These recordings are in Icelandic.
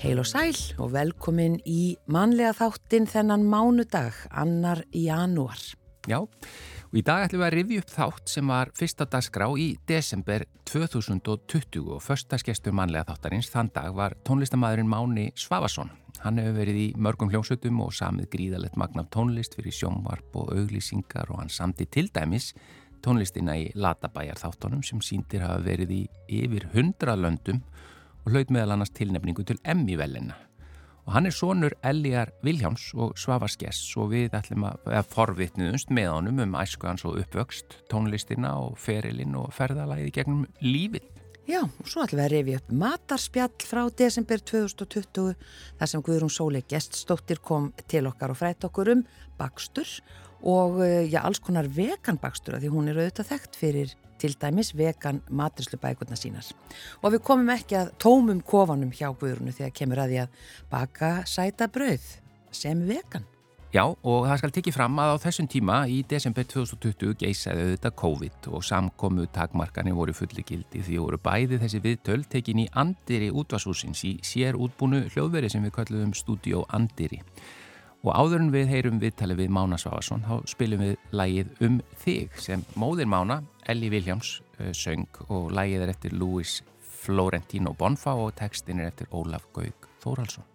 Heil og sæl og velkomin í manlega þáttin þennan mánudag, annar janúar. Já, og í dag ætlum við að rifja upp þátt sem var fyrsta dagskrá í desember 2020 og förstaskestur manlega þáttarins þann dag var tónlistamæðurinn Máni Svavarsson. Hann hefur verið í mörgum hljómsveitum og samið gríðalett magna tónlist fyrir sjónvarp og auglýsingar og hann samti til dæmis tónlistina í Latabæjar þáttunum sem síndir hafa verið í yfir hundra löndum og hlaut meðal annars tilnefningu til Emmy-velina. Og hann er sonur Eljar Viljáms og Svavars Gess og við ætlum að forvitniðumst með honum um æsku hans og uppvöxt, tónlistina og ferilinn og ferðalæði gegnum lífið. Já, og svo ætlum við að revi upp matarspjall frá desember 2020 þar sem Guðrún Sóli geststóttir kom til okkar og frætt okkur um bakstur og eh, já, alls konar veganbakstur því hún er auðvitað þekkt fyrir til dæmis vegan matuslubækurna sínar. Og við komum ekki að tómum kofanum hjá Guðrunu þegar kemur að því að baka sæta brauð sem vegan. Já og það skal tekið fram að á þessum tíma í desember 2020 geysaði auðvitað COVID og samkomu takmarkani voru fulli gildi því voru bæði þessi viðtöl tekin í Andiri útvasúsins í sér útbúnu hljóðveri sem við kallum stúdíó Andiri. Og áður en við heyrum viðtali við Mána Svavarsson þá spilum við lægið Um þig sem móðir Mána Elli Viljáms uh, söng og lægið er eftir Louis Florentino Bonfa og textin er eftir Ólaf Gaug Þóraldsson.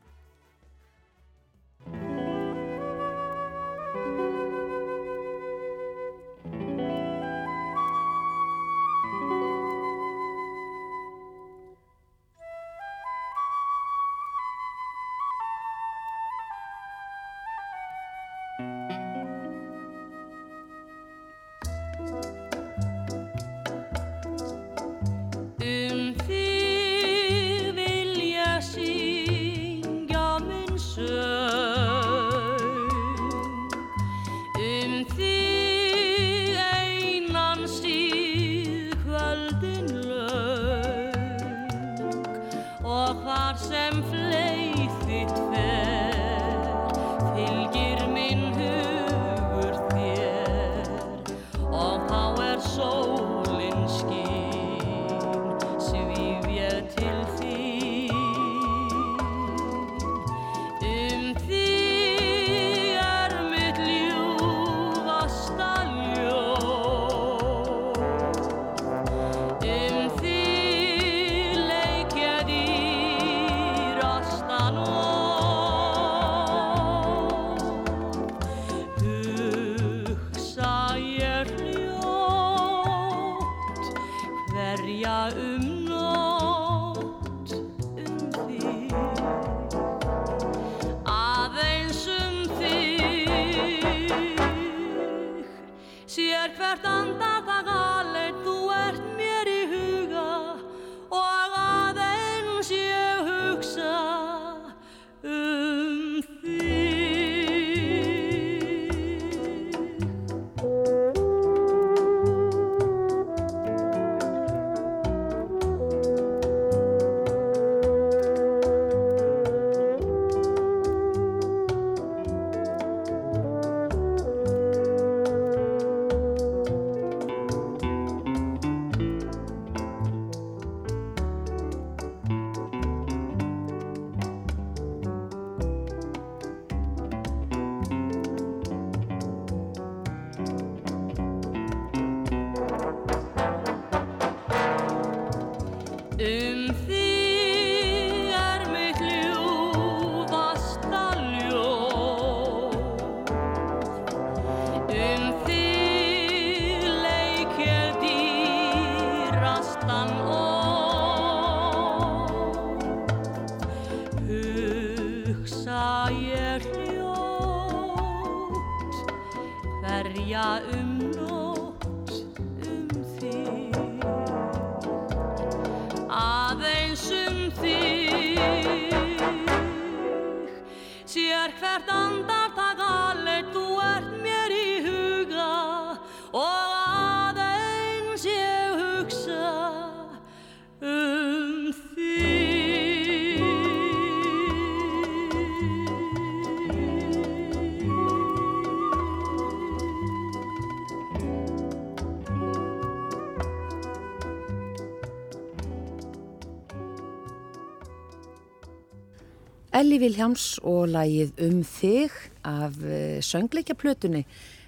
Elli Viljáms og lægið Um þig af eh, söngleikjaplötunni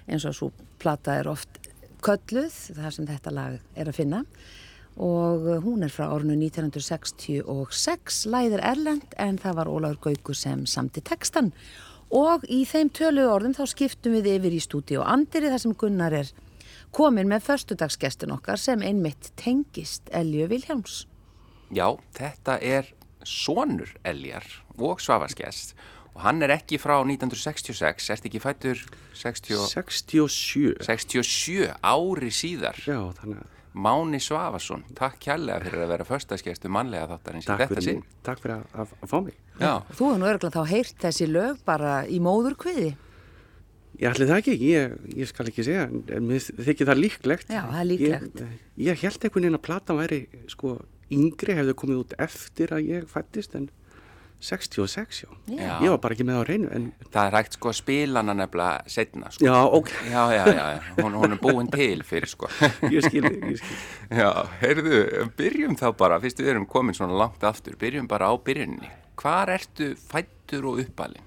eins og svo plata er oft kölluð, þar sem þetta lag er að finna og hún er frá árinu 1966, læðir Erlend en það var Ólaur Gaugur sem samti textan og í þeim tölu orðum þá skiptum við yfir í stúdíu Andiri þar sem Gunnar er komin með förstudagsgestin okkar sem einmitt tengist Elju Viljáms. Já, þetta er sonur Eljar og Svavaskest og hann er ekki frá 1966, erst ekki fættur 60... 67 67 ári síðar. Já, þannig að Máni Svavarsson, takk kjærlega fyrir að vera förstaskeistu mannlega þáttarins í þetta sinn. Takk fyrir að, að, að fá mig. Já, Þú hefur nú örgulega þá heyrt þessi lög bara í móðurkviði. Ég ætli það ekki, ég, ég skal ekki segja en, en mér þykir það líklegt. Já, það er líklegt. Ég, ég held einhvern veginn að platan væri sko yngri hefði komið út eftir að ég fættist en 66, já. Já. Ég var bara ekki með á reynu en það er hægt sko að spila hana nefnilega setna sko. já, ok, Já, já, já. Hún, hún er búin til fyrir sko ég skil, ég skil Já, heyrðu, byrjum þá bara, fyrst við erum komin svona langt aftur, byrjum bara á byrjunni. Hvar ertu fættur og uppalinn?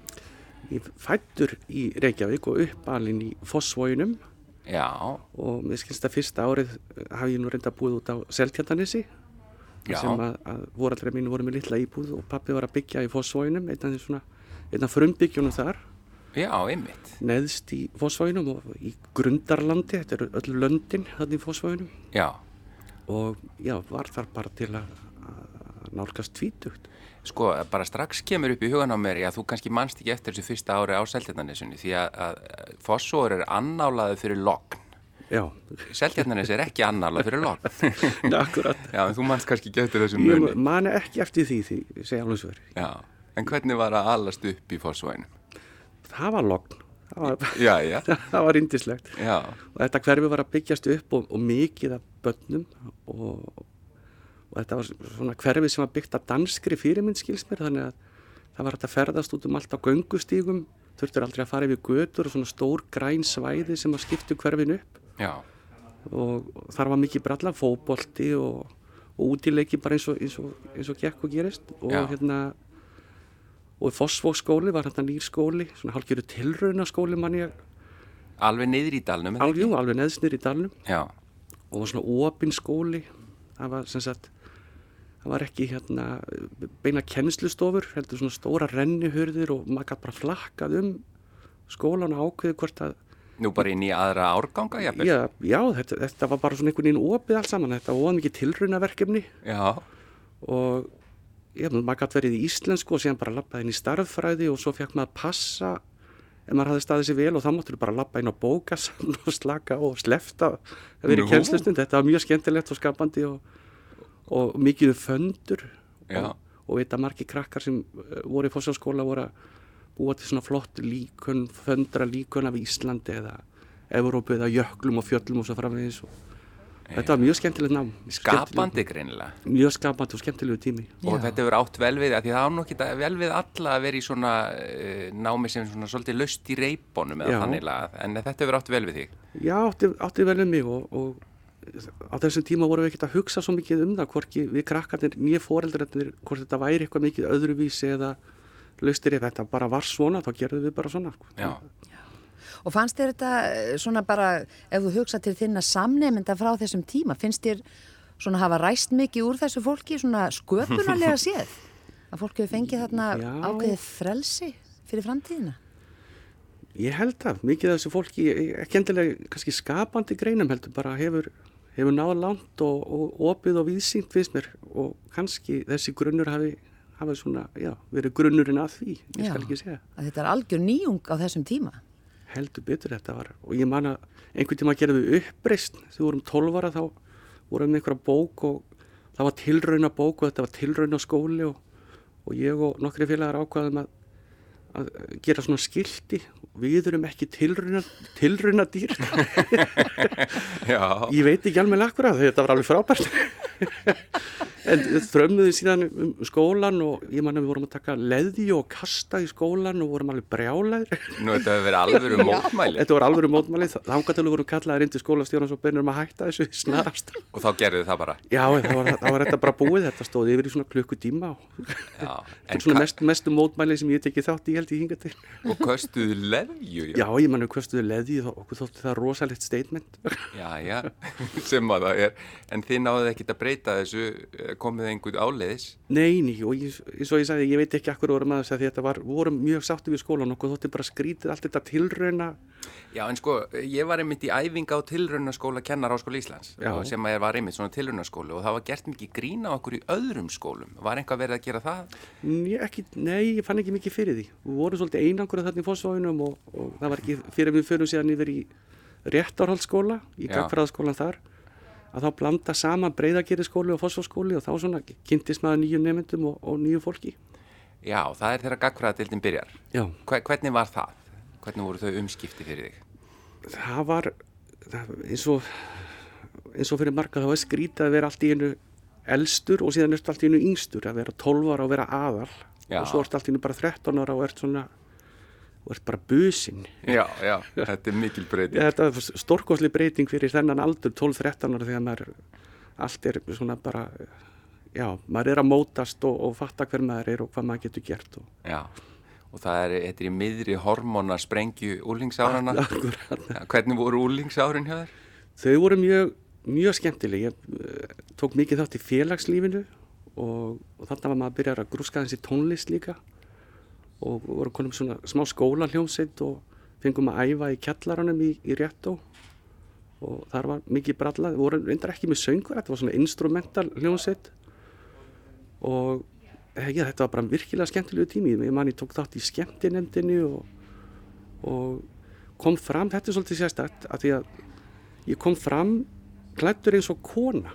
Ég fættur í Reykjavík og uppalinn í Fossvóginum Já, og mér skilst að fyrsta árið eh, hafi ég nú reynda búið út á Seltjarnanissi já, sem að, að voraldri mínu voru með litla íbúð og pappi var að byggja í Fossvóginum einn af því svona, einn af frumbyggjunum þar. Já, einmitt. neðst í Fossvóginum og í Grundarlandi, þetta eru öll löndin þannig í Fossvóginum Já, og já, var þar bara til að, að nálgast tvítugt. Sko, bara strax kemur upp í hugan á mér, já, þú kannski manst ekki eftir þessu fyrsta ári á Seltjarnanesunni því að, að Fossóður er annálaði fyrir logn. Já, Seltjarnanes er ekki annálað fyrir akkurat. Já, en þú manst kannski eftir þessum Ég muni. man ekki eftir því því, ég segja alveg svo verið Já, en hvernig var að alast upp í Fossóinum? Það var logn, það var, Já, já, það var indislegt já, og þetta hverfi var að byggjast upp og, og mikið af börnum og, og þetta var svona hverfi sem var byggt af danskri fyrirmynd skils mér þannig að það var að ferðast út um allt á göngustígum þurftur aldrei að fara yfir götur og svona stór græn svæði sem að skiptu hverfin upp já, og þar var mikið bralla fótbolti og, og útileiki bara eins og, eins og, eins og gekk og gerist og Já. hérna og Fossvóksskóli var hérna nýr skóli svona hálfgerðu tilrauna skóli mann ég alveg niður í dalnum. alveg, jú, alveg neðsnir í dalnum? Já, og svona opin skóli það var sem sagt það var ekki hérna beina kennslustofur heldur svona stóra rennihurðir og maður gæti bara flakkað um skólan ákveði hvort að nú bara inn í aðra árganga, já, já þetta, þetta var bara svona einhvern veginn opið allt saman. Þetta var mikið tilraunaverkefni. Já, og já, maður gæti verið í íslensku og síðan bara lappaði inn í starffræði og svo fekk maður passa ef maður hafði staðið sér vel og þá máttur bara lappa inn á bókasafn og slaka og slefta að vera í kennslustund. Þetta var mjög skemmtilegt og skapandi og, og mikið föndur Já. og, og veit að margi krakkar sem eh, voru í fósálskóla voru að búa til svona flott líkun, föndra líkun af Íslandi eða Evrópu eða jöklum og fjöllum og svo framvegis og þetta var mjög skemmtilegt nám skapandi greinilega. Skemmtilegur- mjög skapandi og skemmtilegu tími Og Já. þetta hefur átt vel við, af því það á nú ekki vel við alla að vera í svona uh, námi sem svona svolítið löst í reipunum eða þannig lagað, en þetta hefur átt vel við þig. Já, átti, átti vel um mig og, og á þessum tíma vorum við ekkert að hugsa svo mikið um það hvorki við krakkarnir, nýja foreldrarnir hvort þetta væri eitthvað mikið öðruvísi eða laustir ef þetta bara var svona þá gerðum við bara svona sko. Já, Og fannst þér þetta eh, svona bara, ef þú hugsa til þinna samnefnda frá þessum tíma, finnst þér svona hafa ræst mikið úr þessu fólki svona sköpunarlega séð? Að fólk hefur fengið þarna Já. ákveðið frelsi fyrir framtíðina? Ég held að mikið af þessu fólki ekki endilega kannski skapandi greinum heldur bara hefur, hefur náð langt og, og opið og víðsýnt finnst mér og kannski þessi grunnur hafi, hafi svona, já, verið grunnurinn að því, ég skal ekki segja. Þetta er algjör nýjung á þessum tíma. heldur betur þetta var og ég man að einhvern tíma gerðum við uppreist þegar við vorum 12 ára þá vorum við einhverja bók og það var tilrauna bók og þetta var tilrauna skóli og, og ég og nokkri félagar ákvaðum að, að gera svona skilti við erum ekki tilrauna dýr ég veit ekki alveg lakkur að þetta var alveg frábært. En þrömmuði síðan um skólan og ég manna við vorum að taka leði og kasta í skólan og vorum alveg brjálæðir. Nú þetta hefur verið alvöru mótmæli. Þetta voru alveg mótmæli. Þángatölu vorum kallaðir inn til skólastjónans og bennum að hætta þessu snarast. Og þá gerðu það bara? Já, það var, var þetta bara búið. Þetta stóði yfir í svona klukkutíma og Já, þetta er svona ka- mest, mestu mótmæli sem ég tekið þátt í held ég hinga til. Og köstuðu leðju já, ég manna hvað stuði leði og okkur þótti það rosalegt statement. Já, já, sem að það er. En þið náðuð ekkert að breyta þessu eh, komið einhver áleiðis? Nei, ný, og ég, og ég sagði, ég veit ekki akkur vorum að þess að þetta var, vorum mjög sátti við skólan okkur þótti bara skrítið allt þetta tilrauna Já, en sko, ég var einmitt í æfing á tilraunaskóla kennar Háskóla Íslands Já. sem að ég var einmitt svona tilraunaskóli og það var gert mikið grína okkur í öðrum skólum var einhvað verið að gera það? Nei, ekki, nei, ég fann ekki mikið fyrir því Við vorum svolítið einangur þarna í fósfáinum og, og það var ekki fyrir við fyrir síðan yfir í réttarhaldsskóla í gagfræðaskólan þar að þá blanda saman breyðageri og fósfáskóli og þá svona kynntist maður nýjum nefndum og, og nýju fólki Já, það er þegar gagfræðadildin byrjar Já, Hve- Hvernig var það? Hvernig voru þau umskipti fyrir þig? það var það, eins og eins og fyrir marga þá er skrítið að vera allt í einu elstur og síðan ertu allt í einu yngstur að vera 12 ára og vera aðal Já. og svo ertu allt í einu bara 13 ára og ert svona og ert bara businn Já, já, þetta er mikil breyting ja, þetta er stórkosli breyting fyrir þennan aldur 12-13 ára þegar maður allt er svona bara já, maður er að mótast og, og fatta hver maður er og hvað maður getur gert og Já, og það er, þetta er í miðri hormóna sprengju Já, Hvernig voru úlingsárin hjá þér? Þau voru mjög, mjög skemmtileg. Ég uh, tók mikið þátt í félagslífinu og, og þarna var maður að byrja að grúska þessi tónlist líka. Og voru konum svona smá skóla hljómsveit og fengum að æfa í kjallaranum í, í réttó og þar var mikið brallað, við vorum reyndar ekki með söngur, þetta var svona instrumental hljómsveit. Og eh, já, þetta var bara virkilega skemmtilegu tími, ég man ég tók þátt í skemmtinemdini og, og kom fram, þetta er svolítið sérstakt að því að ég kom fram klættur eins og kona.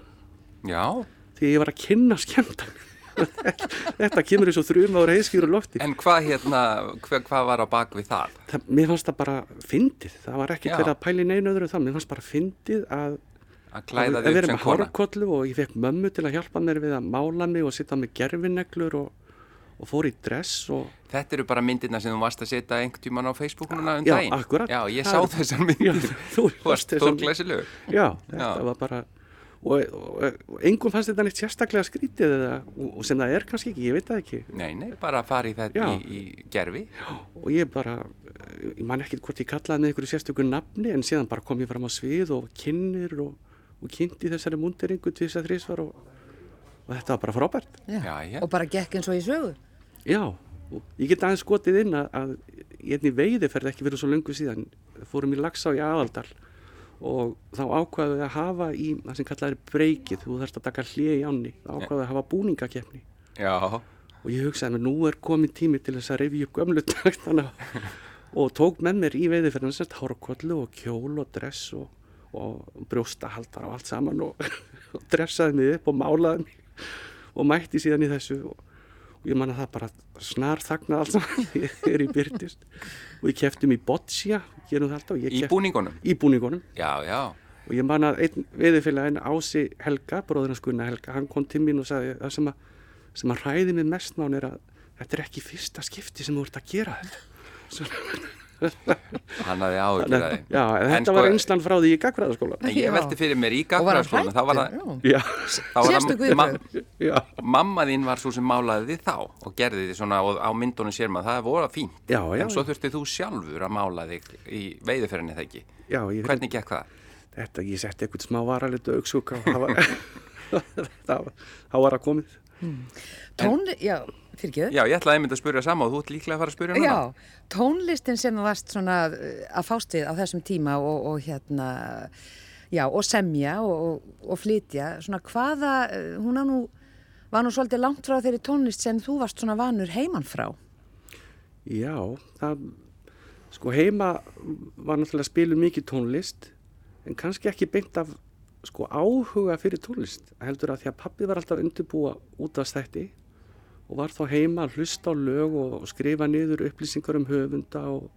Já, því ég var að kynna skemmtan. Þetta kemur eins og þrjum ára heiskýru lofti. En hvað hérna, hvað, hvað var á bak við það? það, mér fannst það bara fyndið. Það var Já. verið að pæla í neinu öðru það. Mér fannst bara fyndið að Að klæða þig sem kona? og ég fekk mömmu til að hjálpa mér við að mála mig og sitta með gerfineglur og, og fór í dress og Þetta eru bara myndirna sem þú varst að setja einhvern tíman á Facebookuna um Já, daginn. akkúrat. Já, ég sá þessar myndir. Já, þú varst stórglæsilegur. Já, þetta Já. var bara og, og, engum fannst þetta neitt sérstaklega skrítið eða, og, sem það er kannski ekki, ég veit það ekki Nei, nei, bara í þetta í, í gerfi. og ég bara, ég man ekkert hvort ég kallaði með einhverju sérstöku nafni en síðan bara kom ég fram á svið og kynnir og, og kynnti þessari múnderingu til þess að þrísvar og, og þetta var bara frábært. Já. Já, já. Og bara gekk eins og í sögu. Já, og ég get aðeins skotið inn að, að ég einnig veiði ferð ekki verið svo löngu síðan fórum í Lagsá í aðaldal og þá ákvaðu við að hafa í það sem kallað er breykið, þú þarfst að taka hlið í ánni, þá ákvaðu við að hafa búningakeppni. Já, og ég hugsaði mér nú er komin tími til þess að rifja upp gömlu taktana. Og tók með mér í veiði fyrir þess að hárkollu og kjól og dress og, og brjóstahaldar og allt saman og, og dressaði mig upp og málaði mig og mætti síðan í þessu og, og ég man að það bara snar þagnaði allt saman þegar ég byrtist og ég kefti mig í boccia í búningunum. í búningunum Já, já. og ég man að einn veiðifélagin Ási Helga, Gunnar Helga hann kom til mín og sagði það sem að, sem að hræði mig mest nán er að þetta er ekki fyrsta skipti sem þú ert að gera þetta Hann hafði áhugir að þið. Já, en En þetta sko- var einslan frá því í gagfræðaskóla En ég Já. velti fyrir mér í gagfræðaskólanum, þá var það, þá það, ma mamma þín var svo sem málaði þið þá og gerði þið svona og á myndunum sér maður, það voru fínt. já, já, En svo þurfti þú sjálfur að mála þig í veiðuferðinni þegar ekki. já Hvernig gekk það? þetta, ég setti eitthvað smá varalitu auksúk það var, það var, það var að komið Tón, já, fyrir ekki Já, ég ætlaði einmitt að spyrja sama og þú ert líklega að fara að spyrja núna. Já, tónlistin sem varst svona uh, að fást við á þessum tíma og, og hérna, já, og semja og, og, og flytja, svona hvaða, uh, hún nú, var nú svolítið langt frá þeirri tónlist sem þú varst svona vanur heiman frá. Já, það, sko heima var náttúrulega að spila mikið tónlist en kannski ekki beint af sko áhuga fyrir tónlist heldur að því að pappi var alltaf undirbúa út af stætti og var þá heima að hlusta á lög og skrifa niður upplýsingar um höfunda og,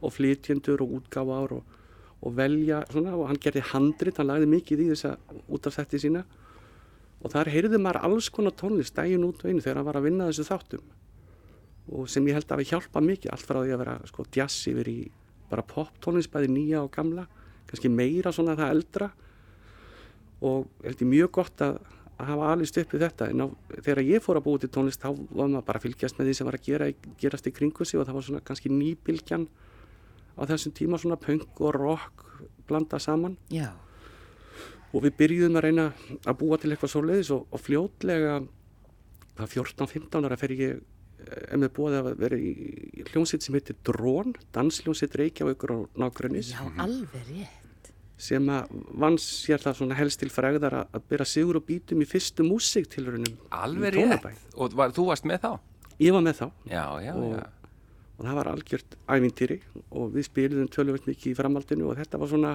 og flytjendur og útgáfar og, og velja svona og hann gerði handrit, hann lagði mikið í þessa út af stætti sína. Og þar heyrði maður alls konar tónlist dægin út og einu þegar hann var að vinna þessu þáttum. Og sem ég held að við hjálpa mikið allt frá því að vera sko jazz yfir í bara pop tónlist bæði nýja og gamla kannski meira svona það eldra. Og held ég mjög gott að, að hafa alveg uppið þetta en á, þegar ég fór að búið til tónlist þá var maður bara að fylgjast með því sem var að gera, gerast í kringu sig og það var svona kannski nýbilgjan á þessum tíma svona punk og rock blanda saman Já. og við byrjuðum að reyna að búa til eitthvað svo leiðis og, og fljótlega það 14-15 ára fer ég er með búið að vera í hljómsitt sem heitir Drón, dansljómsitt Reykjavíkur á nágrunnis Já, alveg rétt. Sem að vann sér það svona helst til fræðar að, byrja sigur og bítum í fyrstu músiktilrunum Alveg rétt. Og var, þú varst með þá? Ég var með þá. Já, já, og, já. Og það var algjört ævintýri og við spiliðum tölvöld mikið í framhaldinu og þetta var svona,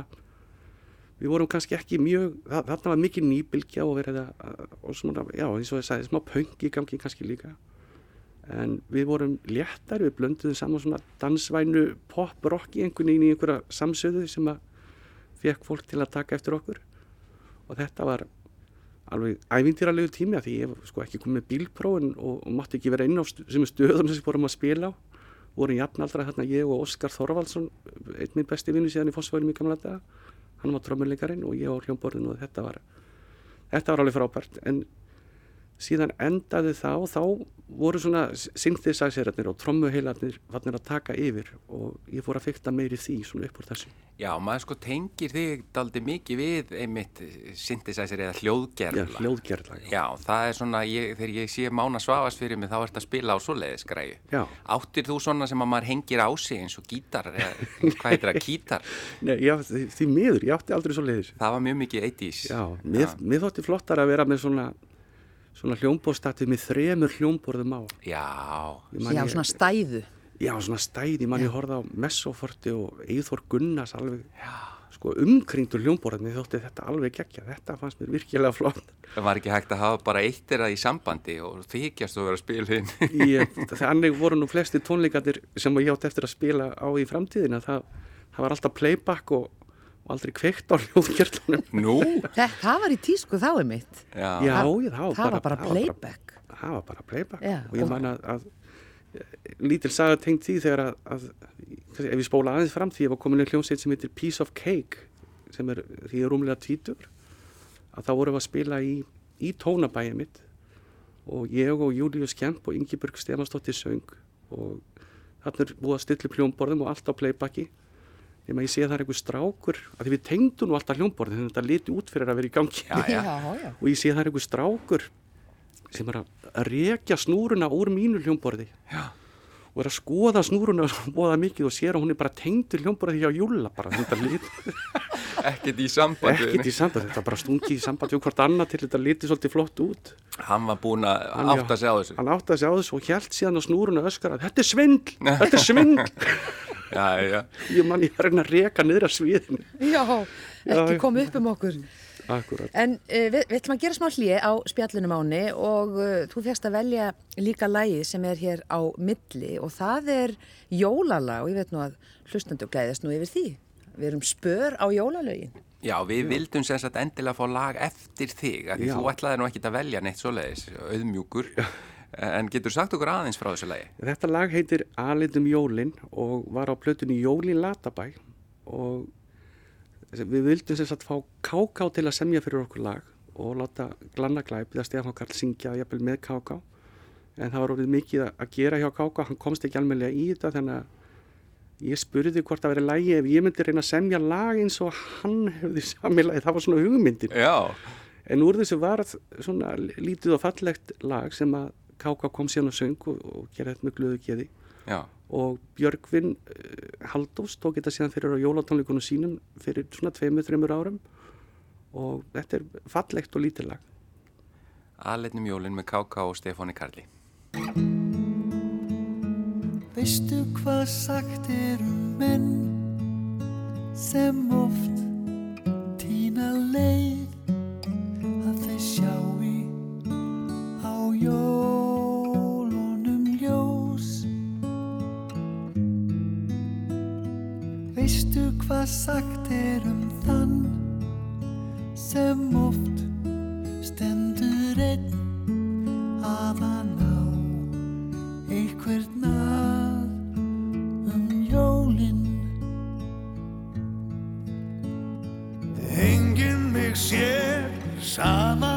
við vorum kannski ekki mjög, þarna var mikið nýbilgja og verið að, og svona, já eins og ég sagði, smá pöngi gangi kannski líka. En við vorum léttar, við blönduðum saman svona dansvænu pop-rock í einhvern veginn í einhverja samsöðu sem að fekk fólk til að taka eftir okkur. Og þetta var alveg ævindýralegu tími að því ég hef sko ekki komið bílprófin og, og mátti ekki vera inn á stu, sem stöðum sem vorum að spila á. Vorum jafnaldra hérna ég og Óskar Þorvaldsson einn minn besti vinnu síðan í Fossvöginum í gamla daga. Hann var trömmuleikarinn og ég á hljómborðinu og þetta var þetta var alveg frábært. En síðan endaði þá þá voru svona synthesizerarnir og trommuheilarnir fannir að taka yfir og ég fór að fykta meiri því svona upp úr þessu. Já, maður sko tengir þig daldi mikið við einmitt synthesizer eða hljóðgerla. Já, hljóðgerla. Já, já það er svona, ég, þegar ég sé mána svafast fyrir mig þá ert að spila á svoleiðis græu. Já. Áttir þú svona sem að maður hengir á sig eins og gítar, eða hvað heitir það, gítar? Nei, já, því miður, ég átti aldrei svoleiðis. Það var mjög mikið 80's. Já, mér, mér svona hljómbórstatið með þremur hljómbórðum á. Já. Já, svona stæðu. Já, svona stæði, mann ég horfði á Messoforti og Eithor Gunnars alveg Já. sko umkringdur hljómbórðum, ég þótti þetta alveg geggja, þetta fannst mér virkilega flott. Það var ekki hægt að hafa bara eitt er að í sambandi og þykjast að spila hinn. Þannig voru nú flesti tónleikandir sem ég átt eftir að spila á í framtíðina, það, það var alltaf playback og og aldrei kveikt á hljóðkjörlunum Nú? Það var í tísku þá er mitt Já, já það, það, það var bara playback. Það var bara playback. Já, og ég man að, að lítil saga tengt því þegar að, að ef ég spóla aðeins fram því ég var komin í hljómsveit sem heitir Piece of Cake sem er því er rúmlega tvítur að þá vorum við að spila í, í tónabæði mitt. Og ég og Július Kemp og Ingeborg Stefansdóttir söng. Og þarna er búið að stilla pljónborðum og allt á playbacki nema ég sé að það er einhver strákur að því við tengdum nú alltaf hljómborðin þannig að þetta liti út fyrir að vera í gangi. Já, já. Já, og ég sé að það er einhver strákur sem er að rekja snúruna úr mínu hljómborði. Og er að skoða snúruna bóða mikið og sér að hún er bara tengdur hljómborði hjá Júla bara þetta liti ekkert í sambandi ekkert í sambandi, þetta bara stungi í sambandi og hvort annað til þetta liti svolítið flott út. Hann var búin að átta sig á þessu. Hann átta sig á þessu og hjælt síðan á snúruna öskar að þetta er svindl, þetta er svindl já, já. ég man ég er að reyka niður að sviðinu. Já, ekki koma upp um okkur. Akkurat. en uh, við, við ætlum að gera smá hlið á spjallunum áni og uh, þú férst að velja líka lægi sem er hér á milli og það er jólalag og ég veit nú að hlustandu gæðist nú yfir því. Við erum spör á jólalögin. Já, við Já. vildum sem sagt endilega fá lag eftir þig, af því þú ætlaði nú ekki að velja neitt svoleiðis, auðmjúkur en getur sagt okkur aðeins frá þessu lagi? Þetta lag heitir Alitum Jólin og var á plötunni Jólin Latabæ og við vildum sem sagt fá Káká til að semja fyrir okkur lag og láta Glanna Glæp eða Stefán Karl syngja jafnvel með Káká en það var orðið mikið að gera hjá Káká hann komst ekki almenlega í þetta þannig að ég spurði hvort það verið lægi ef ég myndi reyna að semja lag eins og hann hefði samilagi, það var svona hugmyndir Já. en úr þessu var svona lítið og fallegt lag sem að Káka kom síðan og söng og, og gera þetta með glöðu geði. Já. og Björgvin uh, Haldós tók þetta síðan fyrir á jólatónleikunum sínum fyrir svona tveimur, þreimur árum. Og þetta er fallegt og lítið lag. Aðleitnum jólin með Káka og Stefáni Karli. Veistu hvað sagt er um menn sem oft týna leið Veistu hvað sagt er um þann sem oft stendur einn að að ná einhver nað um jólinn Engin mig sér sama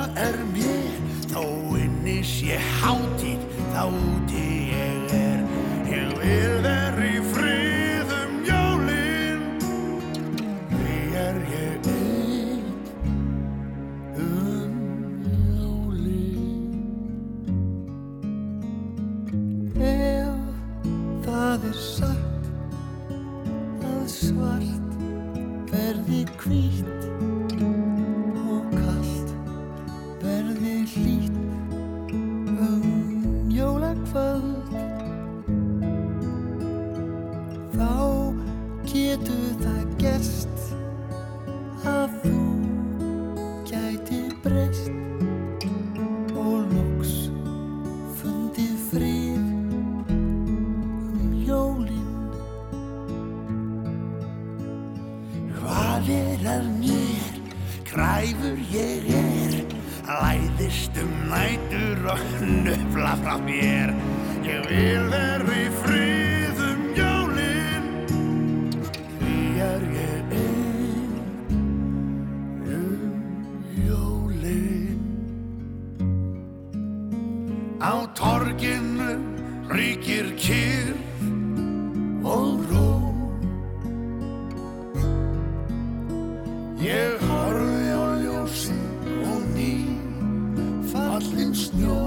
fallin snjó.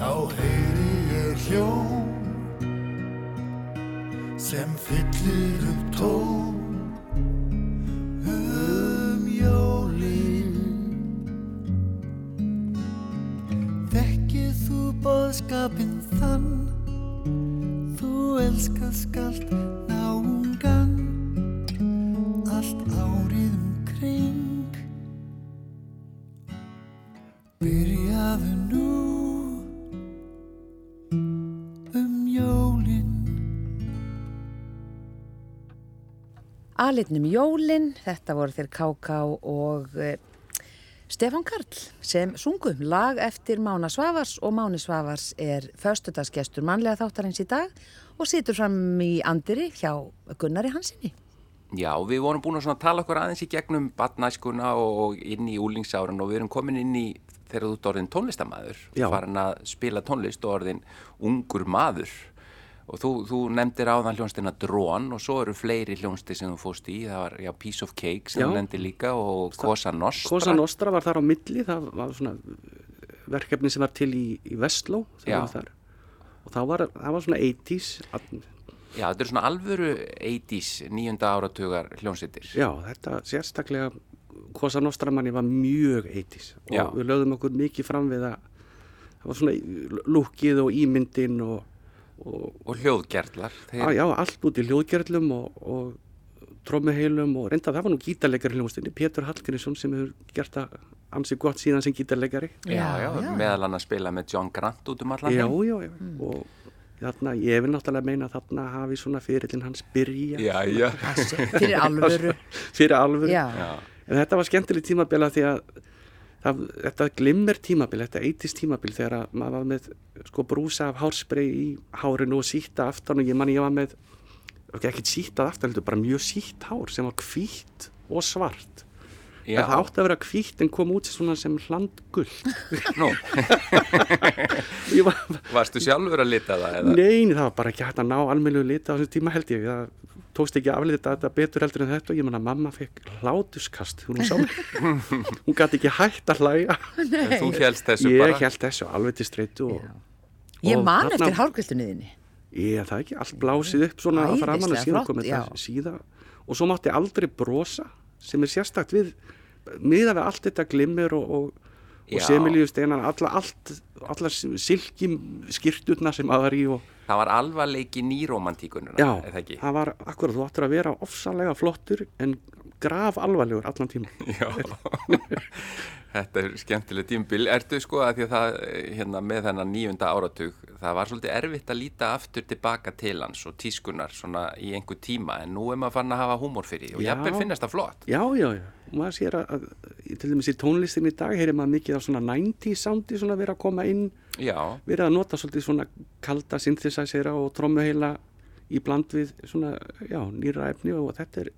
Þá heyri ég hljóm sem fyllir upp tón Alitnum Jólin, þetta voru þeir K.K. og uh, Stefán Karl sem sungum lag eftir Mána Svavars og Máni Svavars er föstudagsgestur mannlega þáttarins í dag og situr fram í andiri hjá Gunnari Hansinni. Já, við vorum búin að tala okkur aðeins í gegnum badnæskuna og inn í úlingsáran og við erum komin inn í þegar þú ert orðin tónlistamæður, farin að spila tónlist og orðin ungur maður og þú, þú nefndir áðan hljónstina Drón og svo eru fleiri hljónsti sem þú fóst í, það var já, Piece of Cake sem þú nefndir líka og Cosa Nostra. Cosa Nostra var þar á milli, það var svona verkefni sem var til í, í Vestló og það var, það var svona 80s að- Já, þetta er svona alvöru 80s, nýjunda áratugar hljónsittir. já, þetta sérstaklega Cosa Nostra manni var mjög 80s og Já. við lögðum okkur mikið fram við að það var svona lúkið og ímyndin og, og Og hljóðgerðlar. á, já, allt út í hljóðgerlum og, og trómuheilum og reynda það var nú gítarleikari hljómsdynni, Pétur Hallgrímsson sem hefur gert það ansi gott síðan sem gítarleikari. Já, já, Já, meðal hann að spila með John Grant út um allan já, já, já, og þarna, ég vil náttúrulega meina að þarna hafi svona fyrirlin hans byrja Já, já. Fyrir alvöru. fyrir alvöru. Já, Já, en þetta var skemmtileg tímabila því að það, þetta glimmer tímabil þetta eitist tímabil þegar að maður var með sko brúsa af hárspray í hárinu og sítta aftan og ég man ég var með ekki síttað aftan, bara mjög sítt hár sem var hvítt og svart já. það átti að vera hvítt en kom út sem hlandgull var, varstu sjálfur að lita það eða? neini, það var bara ekki hægt að ná almennilegu lita á þessum tíma held ég það tókst ekki að aflita þetta betur heldur en þetta og ég að mamma fekk hlátuskast hún sá mig hún gæti ekki hægt að hlæja. En Þú helst þessu ég bara? held þessu alveg til streitu og, ég og man þarna- eftir hárkvöldunniðinni. ég, það ekki? Allt blásið upp svona að Æðislega að síðan flott, komið já. þetta síða og svo mátti aldrei brosa sem er sérstakt við miða við allt þetta glimmir og, og, og semilíu steinan alla, allt, alla silki skýrturna sem aðar í og Það var alvarleiki nýromantíkununa, já, eða ekki? það var akkurat, þú áttur að vera ofsalega flottur en graf alvarlegur allan tíma Já, þetta er skemmtileg tímbil. Ertu sko að því að það, hérna, með þennan nýjunda áratug, það var svolítið erfitt að líta aftur tilbaka til hans og tískunar svona í einhver tíma, en nú er maður fann að hafa húmor fyrir og Já. jafnvel finnast það flott. já, já, já, og maður sér að, að til dæmis í tónlistin í dag heyrir maður mikið af svona 90s soundi svona vera að koma inn. Já, verið að nota svolítið svona kalda synthesizera og trommuheila í bland við svona, já, nýra efni og þetta er,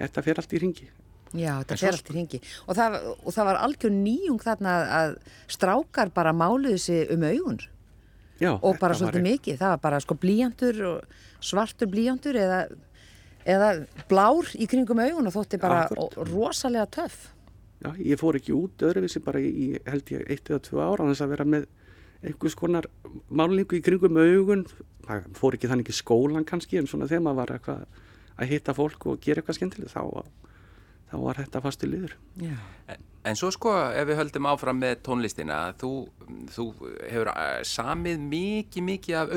þetta fer allt í ringi. Já, þetta fer allt í ringi og það, og það var algjör nýjung þarna að strákar bara máluðu sig um augun. Já, og bara svolítið mikið, það var bara sko blíjantur og svartur blíjantur eða, eða blár í kringum augun og þótti bara Akkúrat. ó- rosalega töff. Já, ég fór ekki út öðruvísi bara í held ég eitt eða tvö ára þess að vera með einhvers konar málingu í kringum augun það fór ekki þannig í skólan kannski en svona þegar maður var eitthvað að hitta fólk og gera eitthvað skemmtilegt þá, þá var þetta fastu liður Já. En, en svo sko, ef við höldum áfram með tónlistina, þú, þú hefur eh, samið mikið, mikið af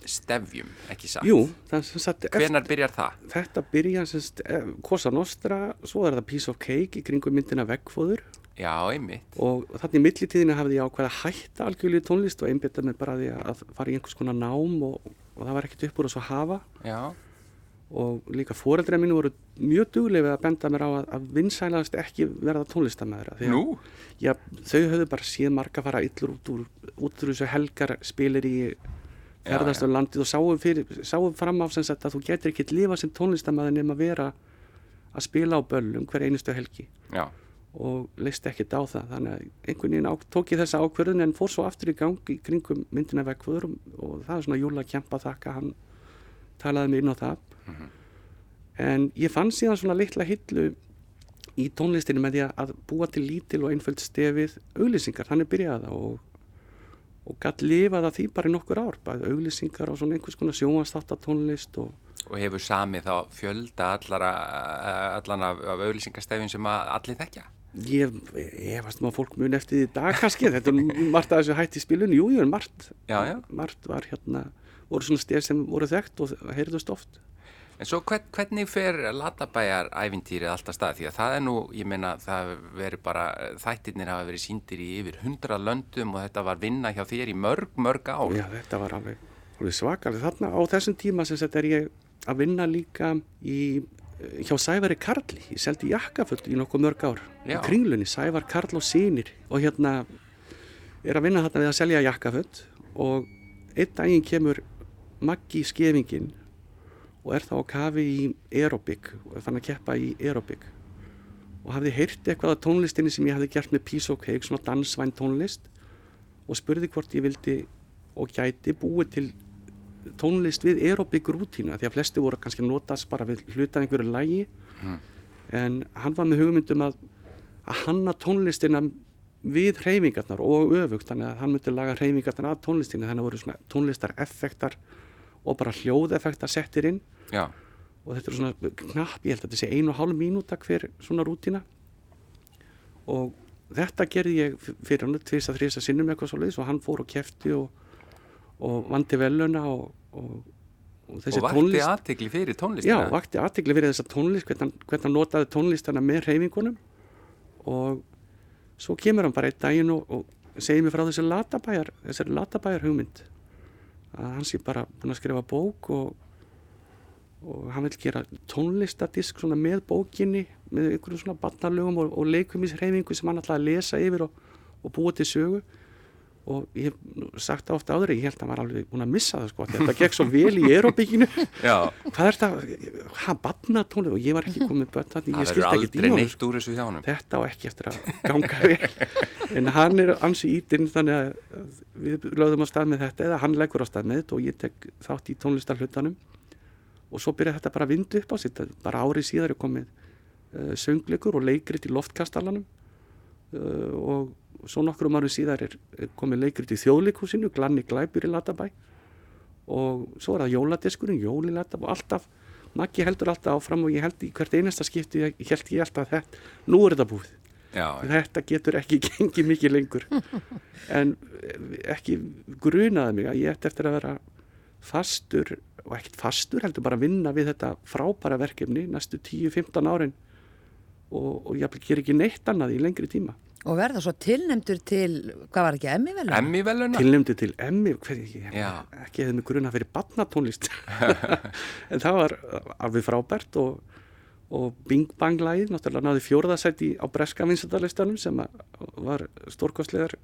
auglýsingastefjum, ekki satt? Jú, það sem sagt Hvenar byrjar það? þetta byrja sem sagt eh, Cosa Nostra, svo er það Piece of Cake í kringum myndina Veggfóður Já, einmitt. og þannig í millitíðinu hafði ég ákveð að hætta algjörlega tónlist og einbytta mig bara því að fara í einhvers konar nám og, og það var ekkert upp úr þess að hafa Já, og líka fóreldra mínu voru mjög duglega við að benda mér á að, að vinsælast ekki verða tónlistamæðra nú? já, þau höfðu bara séð marga fara illur út úr, út úr þessu helgar spilir í ferðast já. um landið og sáum, fyrir, sáum fram á sagt að þú getur ekki lifa sem tónlistamæður nema að vera að spila á böllum hver einustu helgi. Já, og leist ekkert á það. Þannig að einhvern veginn á, tók ég þessa ákvörðun en fór svo aftur í gang í kringum myndina vekkvöður og það er svona Júla Kjempa þakka hann talaði mig inn á það. En ég fann síðan svona litla hillu í tónlistinu með því að búa til lítil og einföld stefið auglýsingar, þannig byrjaði það og, og gætt lifað að því bara í nokkur ár, bæði auglýsingar og svona einhvers konar sjónvarstáttatónlist og og hefur samið þá fjölda allara, allan af, af auglýsingastefjum sem allir þekkja? Ég, ég veist maður fólk mun eftir því dag kannski, þetta er margt að þessu hætti spilun, jú, jú, en margt, Já, já. margt var hérna, voru svona stef sem voru þekkt og heyrðust oft. En svo hvern, hvernig fer Latabæjar ævintýrið alltaf stað? Því að það er nú, ég meina, það veri bara, þættirnir hafa verið síndir í yfir hundra löndum og þetta var vinna hjá þér í mörg, mörg ár. Já, þetta var alveg, alveg svakalega. Þarna á þessum tíma sem þetta er ég að vinna líka í, hjá Sævari Karli, ég seldi jakkaföld í nokkuð mörg ár, í Já. kringlunni, Sævar Karl og Sýnir og hérna er að vinna þarna við að selja jakkaföld og einn daginn kemur Maggi skefingin og er þá á kafi í aerobik og er fann að keppa í aerobik og hafði heyrt eitthvað af tónlistinni sem ég hafði gert með Piece of Cake, svona dansvæn tónlist og spurði hvort ég vildi og gæti búið til tónlist við aerobik rútína því að flesti voru kannski að notast bara við hluta einhverju lægi en hann var með hugmyndum að að hanna tónlistina við hreyfingarnar og öfugt þannig að hann myndi laga hreyfingarnar að tónlistinni þannig að voru svona tónlistar effektar og bara hljóðeffektar settir inn. Já, og þetta er svona knapp, ég held að þetta sé einu og hálf mínúta hver svona rútína. Og þetta gerði ég fyrir hann tvist að þrýsa sinnum eitthvað svo leiðis og hann fór og kefti og, og vandi veluna og, og, og þessi og vakti tónlist aðtegli fyrir Já, tónlistina. vakti aðtegli fyrir þessa tónlist hvernig, hvernig hann notaði tónlistana með hreyfingunum. Og svo kemur hann bara einn daginn og, og segir mér frá þessi latabæjar þessari latabæjar hugmynd að hann sé bara búin að skrifa bók og, og hann vil gera tónlistadisk svona með bókinni með einhverjum svona barnarlögum og, og leikumishreyfingu sem hann ætlaði að lesa yfir og, og búa til sögu og ég hef sagt það ofta áður ég held að hann var alveg búin að missa það sko þetta gekk svo vel í aerobikinu Já, hvað er þetta, hann batna tónlist og ég var ekki komið börn þannig ég skilti ekki aldrei díónu neitt úr þessu hjá honum. þetta á ekki eftir að ganga vel. En hann er ansi ítinn þannig að við lögðum á stað með þetta eða hann leggur á stað með þetta og ég tek þátt í tónlistarhlutanum. Og svo byrja þetta bara að vindu upp á sitt bara árið síðar er komið uh, söngleikur og leikrit í loftkastalanum uh, og svo nokkrum árum síðar er, er komið leikrit í þjóðleikhúsinu Glanni Glæpur í Latabæ. Og svo er það jóladiskurinn, jóli Latabæ og alltaf, Maggi heldur alltaf áfram og ég held í hvert einasta skipti ég held ég alltaf þetta, nú er þetta búið. Já, þetta getur ekki gengið mikið lengur. En ekki grunaði mig að ég ætti eftir að vera fastur og ekkert fastur heldur bara að vinna við þetta frábæra verkefni næstu 10-15 árin. Og, og ég ger ekki neitt annað í lengri tíma Og verða svo tilnemdur til, hvað var ekki, emmi vel? emmi veluna? tilnæmdi til emmi Já. ekki hefði mig grunað fyrir batnatónlist en það var alveg frábært og, og Bing Bang lagið náttúrulega náði fjórðasæti á breska vinsendalistanum sem að var stórkostlegar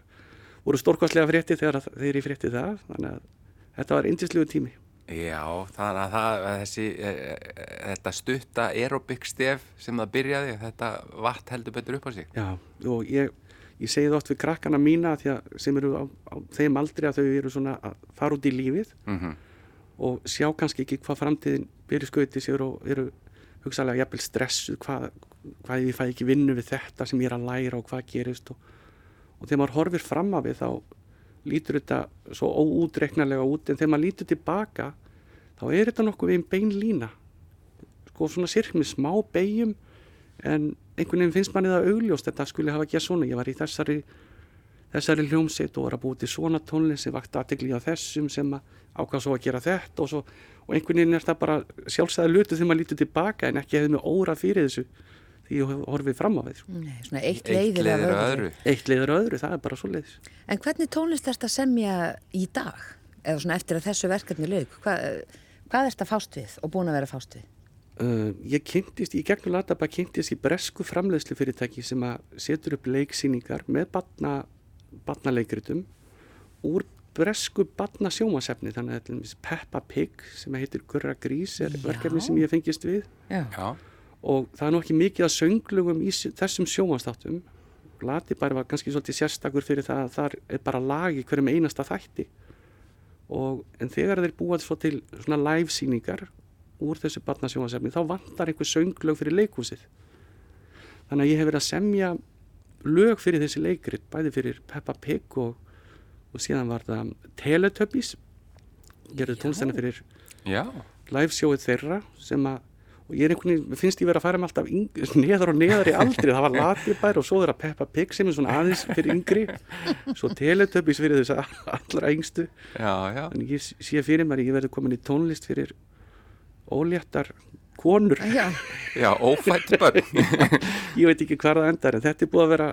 voru stórkostlega frétti þegar, þegar ég frétti það þannig að þetta var indislegu tími Já, þannig að það, þessi, e, e, þetta stutta aerobik stef sem það byrjaði, þetta vatn heldur betur upp á sig. Já, og ég, ég segi það oft við krakkana mína að sem eru á, á þeim aldri að þau eru svona að fara út í lífið Mm og sjá kannski ekki hvað framtíðin byrju skauti sér og eru hugsaðlega jafnvel stressuð hvað, hvað ég fæ ekki vinnu við þetta sem ég er að læra og hvað gerist og, og þegar maður horfir fram af við þá lítur þetta svo óútreiknarlega út en þegar maður lítur tilbaka þá er þetta nokkuð við einn bein lína. Sko svona sirk með smá beigjum en einhvern veginn finnst manni það augljóst þetta skulle hafa gert svona. Ég var í þessari þessari hljómsveit og var að búið til svona tónlist sem vakti aðtegli á þessum sem að ákvað svo að gera þetta og, svo, og einhvern veginn er það bara sjálfsæða lutu þegar maður lítur tilbaka en ekki hefði mig óra fyrir þessu því horfið fram á því sko. Nei, svona eitt leiðir af öðru. öðru. eitt leiður öðru, það er bara svo leiðis En hvernig tónlist erst að semja í dag? Eða svona eftir að þessu verkefni lauk? Hva, hvað erst að fást við og búin að vera fást við? uh, ég kynntist, í gegnum Latabæ kynntist í bresku framleiðslu fyrirtæki sem að setur upp leiksýningar með batna, batnaleikritum úr bresku batna sjómasefni þannig að til dæmis Peppa Pig sem heitir Gurra Grís er Já. verkefni sem ég fengist við Já. Já, og það er nú ekki mikið að sönglugum í þessum sjómanstáttum Latibær var kannski svolítið sérstakur fyrir það að þar er bara lag í hverjum einasta þætti. Og en þegar þeir búa svo til svona live sýningar úr þessu barnasjómasefni þá vantar einhver sönglög fyrir leikhúsið. Þannig að ég hef verið að semja lög fyrir þessi leikrit bæði fyrir Peppa Pig og, og síðan var það Teletubbies. Gerði tónstæna fyrir já, live sjóið þeirra sem að og ég er einhvern veginn, finnst ég vera að fara með alltaf yng, neðar og neðar í aldri, það var latibær og svo þeirra Peppa Pig sem er svona aðeins fyrir yngri svo Teletubbies fyrir þess að allra yngstu já, já. en ég sé fyrir mér að ég verði komin í tónlist fyrir óléttar konur Já. Já, ófætt börn. ég veit ekki hvað það endar en þetta er búið að vera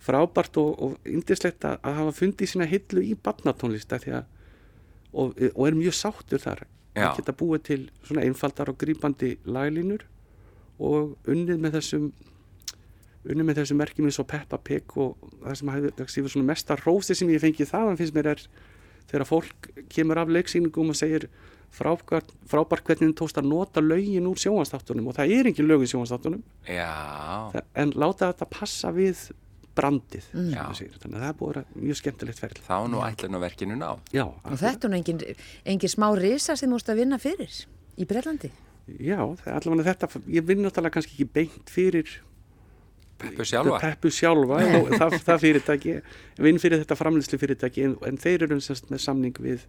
frábært og, og yndislegt að, að hafa fundið sína hillu í barnatónlist af því að og, og er mjög sáttur þar. Að geta búið til svona einfaldar og grípandi laglínur og unnið með þessum unnið með þessum merkjum eins og Peppa Pig og það sem hefur svona mesta rósi sem ég fengið þaðan finnst mér er þegar fólk kemur af leiksýningum og segir frábært, hvernig þið tókst að nota lögin úr sjónvastáttunum og það er engin lög í Þa- en láta þetta passa við brandið Mm. þannig að það er búið að vera mjög skemmtilegt ferð þá nú ætlun á verkinu ná. já, Og þetta er nú engin, engin smá risa sem þú múst að vinna fyrir í Breitlandi. já, allavega þetta ég vinn náttúrulega kannski ekki beint fyrir Peppu sjálfa. Peppu sjálfa og það, það fyrirtæki vinn fyrir þetta framlýslu fyrirtæki en, en þeir eru semst með samning við,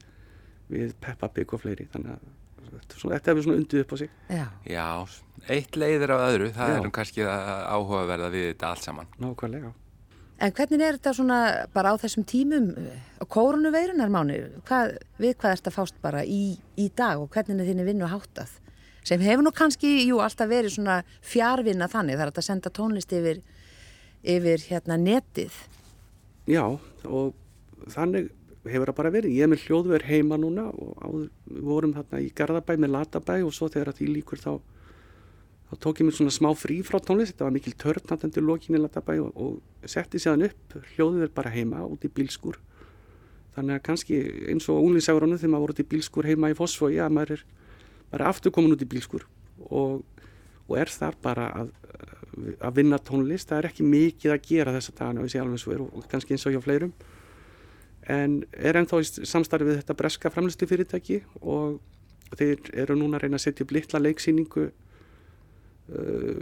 við Peppa Pig og fleiri þannig að þetta, svona, þetta hefur svona undið upp á sig Já. Já, eitt leiðir af öðru, það Já. er nú kannski að áhugaverða við þetta allt saman. nákvæmlega En hvernig er þetta svona bara á þessum tímum á kórunuveirunar mánu? Hvað, við hvað erst að fást bara í, í dag og hvernig er þinni vinnu háttað? Sem hefur nú kannski, jú, alltaf verið svona fjárvinna þannig, hægt að senda tónlist yfir, yfir hérna netið. Já, og þannig hefur það bara verið. Ég er með hljóðver heima núna og áður, við vorum þarna í Garðabæ með Latabæ og svo þegar því líkur þá, þá tók ég mér svona smá frí frá tónlist. Þetta var mikil törn hann til lokin í Latabæ og, og setti séðan upp hljóðver bara heima út í bílskur. Þannig að kannski eins og unglingsaguronu þegar maður voru út í bílskur heima í Fossvogi að maður er, maður er aftur komin út í bílskur og, og er þar bara að, að vinna tónlist. Það er ekki mikið að gera þessa dagana og ég sé alveg svo er og, kannski eins og hjá fleirum en er ennþá í samstarfi við þetta breska framlistu fyrirtæki og þeir eru núna að reyna að setja upp litla leiksýningu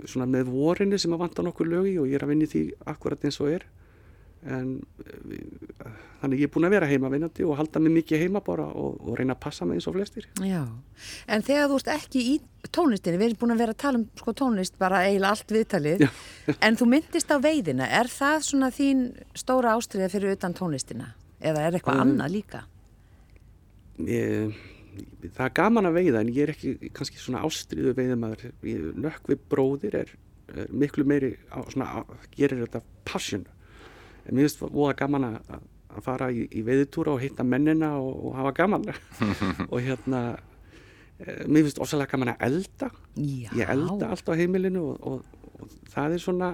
svona með vorinni sem að vanta nokkur lögi og ég er að vinna í því akkurat eins og er en uh, þannig ég er búin að vera heima vinnandi og halda mig mikið heima bara og, og reyna að passa mig eins og flestir Já, en þegar þú ert ekki í tónlistinni, við erum búin að vera að tala um sko, tónlist bara eiginlega allt viðtalið, Já. en þú myndist á veiðina, er það svona þín stóra ástriða fyrir utan tónlistina? Eða er eitthvað Um, annað líka? ég, það er gaman að veiða en ég er ekki kannski svona ástriðu veiðumæður nökkvi bróðir er, er miklu meiri á, svona, á, gerir þetta passion. En mér finnst voða gaman að, að fara í, í veiðitúra og hitta mennina og, og hafa gaman. Og hérna eh, mér finnst ofsalega gaman að elda. Já. ég elda allt á heimilinu og, og, og það er svona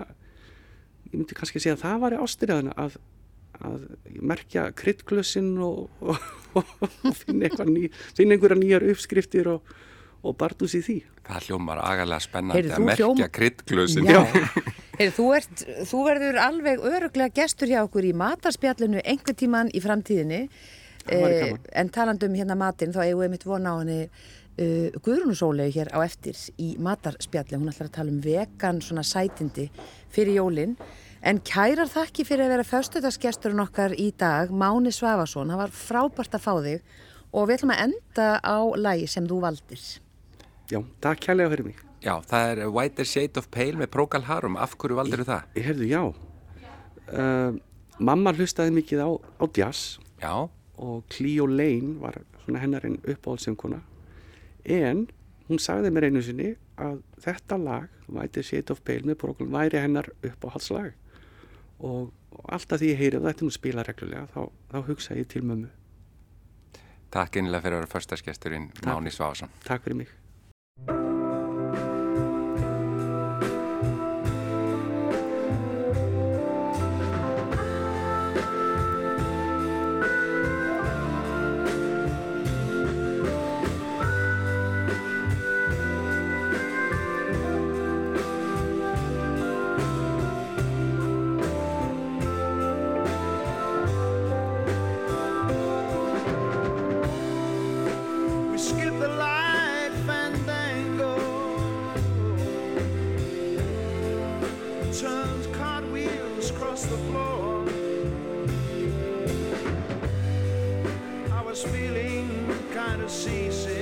ég myndi kannski segja að það var ástriðan að, að merkja kryddglössin og, og, og finna, ný, finna einhverja nýjar uppskriftir og, og barndús í því. Það hljómar agalega spennandi Heyrðu, að merkja hljóm- kryddglösin. Já, Heyri, þú, ert, þú verður alveg öruglega gestur hjá okkur í matarspjallinu einhver tíman í framtíðinni. Eh, en talandi um hérna matinn þá eigum við mitt vona á henni uh, Guðrúnusólegu hér á eftir í matarspjalli, hún ætlar að tala um vegan svona sætindi fyrir jólin en kærar þakki fyrir að vera föstudagsgesturinn okkar í dag Máni Svafason, það var frábært að fá þig og við ætlum að enda á lægi sem þú valdir Já, takk kærlega fyrir mig. Já, það er Whiter Shade of Pale með Procol Harum. Af hverju valdur það? Ég heyrðu, já. Uh, mamma hlustaði mikið á, á jazz Já, og Cleo Lane var svona hennarinn uppáhaldsöngkona en hún sagði mér einu sinni að þetta lag, White Shade of Pale með Procol, væri hennar uppáhaldslag og, og alltaf því ég heyri að þetta nú spila reglulega þá, þá hugsa ég til mömmu. takk einlega fyrir að vera förstaskesturinn Máni Svásson. Takk fyrir mig. Kind of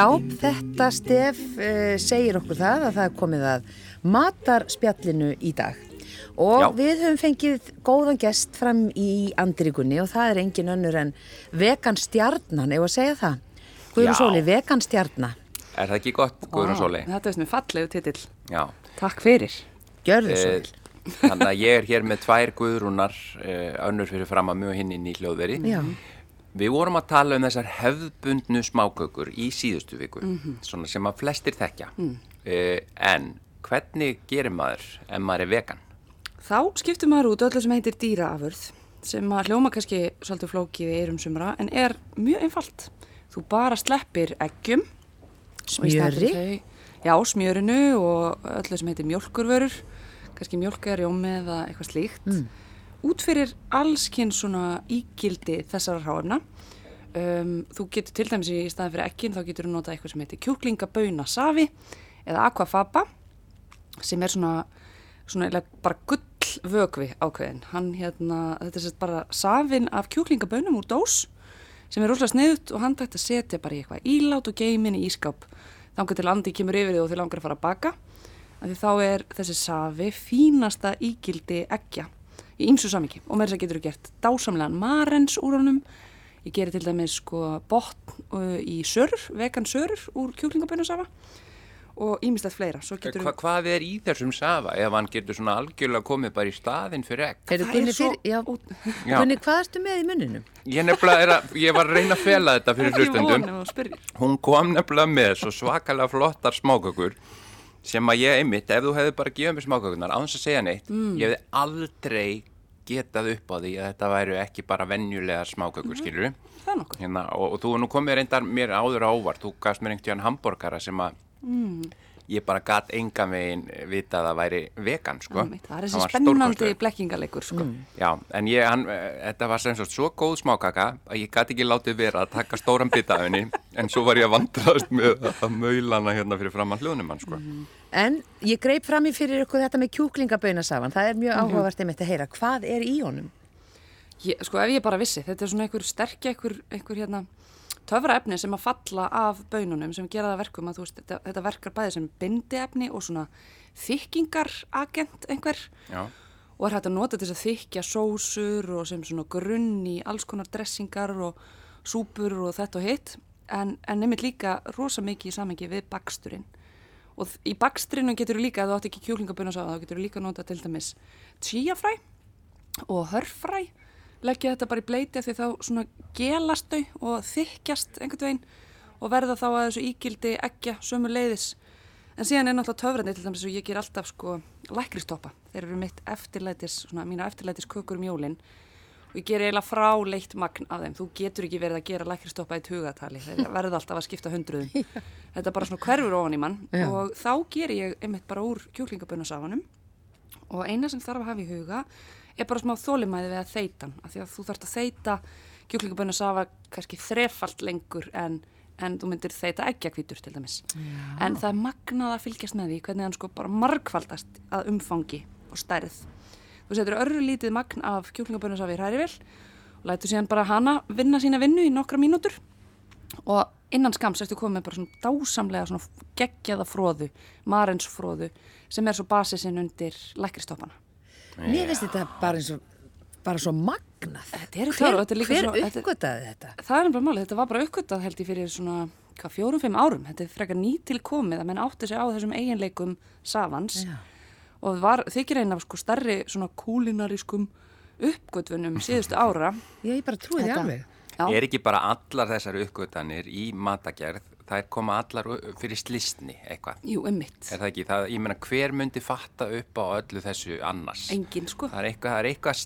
Já, þetta stef uh, segir okkur það að það er komið að matarspjallinu í dag og Já. við höfum fengið góðan gest fram í andrigunni og það er engin önnur en vegan stjarnan, ef að segja það. Guðrún Já. Sóli, vegan stjarnan, Er það ekki gott, Guðrún Sóli? Þetta veist mér fallegu titill. Já. Takk fyrir. gjörðu svo Eh. Þannig að ég er hér með tvær Guðrúnar eh, önnur fyrir fram að mjög hinn inn í hljóðveri. Já. Við vorum að tala um þessar hefðbundnu smákökur í síðustu viku, svona sem að flestir þekkja. Eh, en hvernig gerir maður ef maður er vegan? Þá skiptum maður út öllu sem heitir dýraafurð sem að hljóma kannski svolítið flókið í eyrum sumra en er mjög einfalt. Þú bara sleppir eggjum. Smjöri? Já, smjörinu og öllu sem heitir mjölkurvörur, kannski mjölka, rjómi eða eitthvað slíkt. Mm. Út fyrir allskinn svona ígildi þessara hráefna. Um, þú getur til dæmis í staðin fyrir ekkin, þá getur þú notað eitthvað sem heitir kjúklingabauna safi eða aquafaba sem er svona, svona bara gull vögvi ákveðin. Hann hérna, þetta er sett bara safin af kjúklingabaunum úr dós sem er rosalega sniðut og hann dægt að setja bara í eitthvað ílát og geimin í ískáp þangar til andi kemur yfir þig og þið langar að fara að baka því þá er þessi safi fínasta ígildi eggja í ymsu samiki og með þess að getur þú gert dásamlegan marens úr honum. Ég gerir til dæmis sko botn uh, í sörur, vegan sörur úr kjúklingabönusafa og ímislegt fleira. Svo getur Hva, hvað er í þessum safa ef hann getur svona algjörlega komið bara í staðinn fyrir egg? Heyrðu, það er svo. Gunni, hvað ertu með í munninum? Ég, nefnilega er að, ég var að reyna að fela þetta fyrir spyrir Hún kom nefnilega með svo svakalega flottar smákökur sem að ég einmitt, ef þú hefði bara gefið mér smákökurnar á þess að segja neitt, ég hefði aldrei getað upp á því að þetta væru ekki bara venjulegar smákökur, mm skilur er nokkuð hérna, og, og þú nú komið reyndar mér áður á óvart, þú gafst mér einhvern tíðan hambúrgara sem að ég bara gat enga megin vita að það væri vegan, sko. Einmitt, það er þessi spennandi blekkingaleikur sko. Já, en ég, hann, eh, þetta var sem sagt svo góð smákaka að ég gæti ekki látið vera að taka stóran bita af henni en svo var ég að vandrast með að maula hana hérna fyrir fram að hljónum hann, sko. En ég greip fram í fyrir ykkur þetta með kjúklingabönasafan. Það er mjög áhugavert einmitt að heyra. Hvað er í honum? ég, sko ef ég bara vissi, þetta er svona einhver sterkja einhver, einhver hérna töfra efni sem að falla af bönunum sem gera það verkum að þú veist, þetta, þetta verkar bæði sem bindi efni og svona þykkingaragent einhver Já, og er hægt að nota til þess að þykja sósur og sem svona grunn í alls konar dressingar og súpur og þetta og hitt en, en nefnir líka rosa mikið í samengi við baksturinn og í bakstrinu getur þú líka, ef þú átt ekki kjúklingabunna sá þá getur þú líka nota til dæmis tíafræ og hörfræ leggja þetta bara í bleiti því þá svona gelast þau og þykjast einhvern veginn og verða þá að þessu ígildi ekki sömu leiðis en síðan er náttúrulega töfrandi til dæmis og ég ger alltaf sko lækristoppa þeir eru mitt eftirlætis, svona mína eftirlætis kökur um jólin og ég ger eiginlega fráleitt magn af þeim. Þú getur ekki verið að gera lækristoppa í tugatali þeir verða alltaf að skipta hundruðum. Þetta er bara svona hverfur ofan í mann. Já. og þá ger ég einmitt bara úr kjúklingabunnasafanum og eina sem þarf að hafa í huga er bara smá þólimæði við að þeita hann. Af því að þú þarfst að þeita kjúklingabönna safa kannski þrefalt lengur en, en þú myndir þeita eggjakvítur til dæmis. En það er magnað að fylgjast með því hvernig hann sko bara margfaldast að umfangi og stærð þú setur örru lítið magn af kjúklingabönna safa í hrærivel og lætur síðan bara hana vinna sína vinnu í nokkra mínútur og innan skams ertu komið með bara svona dásamlega svona geggjaða fróðu, marensfróðu sem er svo basisinn undir lækristoppana. Mér finnst þetta bara eins og bara svo magnað. Hver, er hver svo... þetta- uppgötaði þetta? Það er nefnilega málið, þetta var bara uppgötað held ég fyrir svona, hvað, fjórum-fimm árum. Þetta er frekar nýtilkomið að menn átti sig á þessum eiginleikum savans Já. Og var þykir einn af sko starri svona kúlinarískum uppgötfunum síðustu ára. Já, ég bara trúi því alveg. Já, er ekki bara allar þessar uppgötanir í matagerð, þær koma allar fyrir slistni eitthvað. jú, emmitt. Er það ekki? Það, ég meina, hver myndi fatta upp á öllu þessu annars? Engin sko. Það er eitthvað, það er eitthvað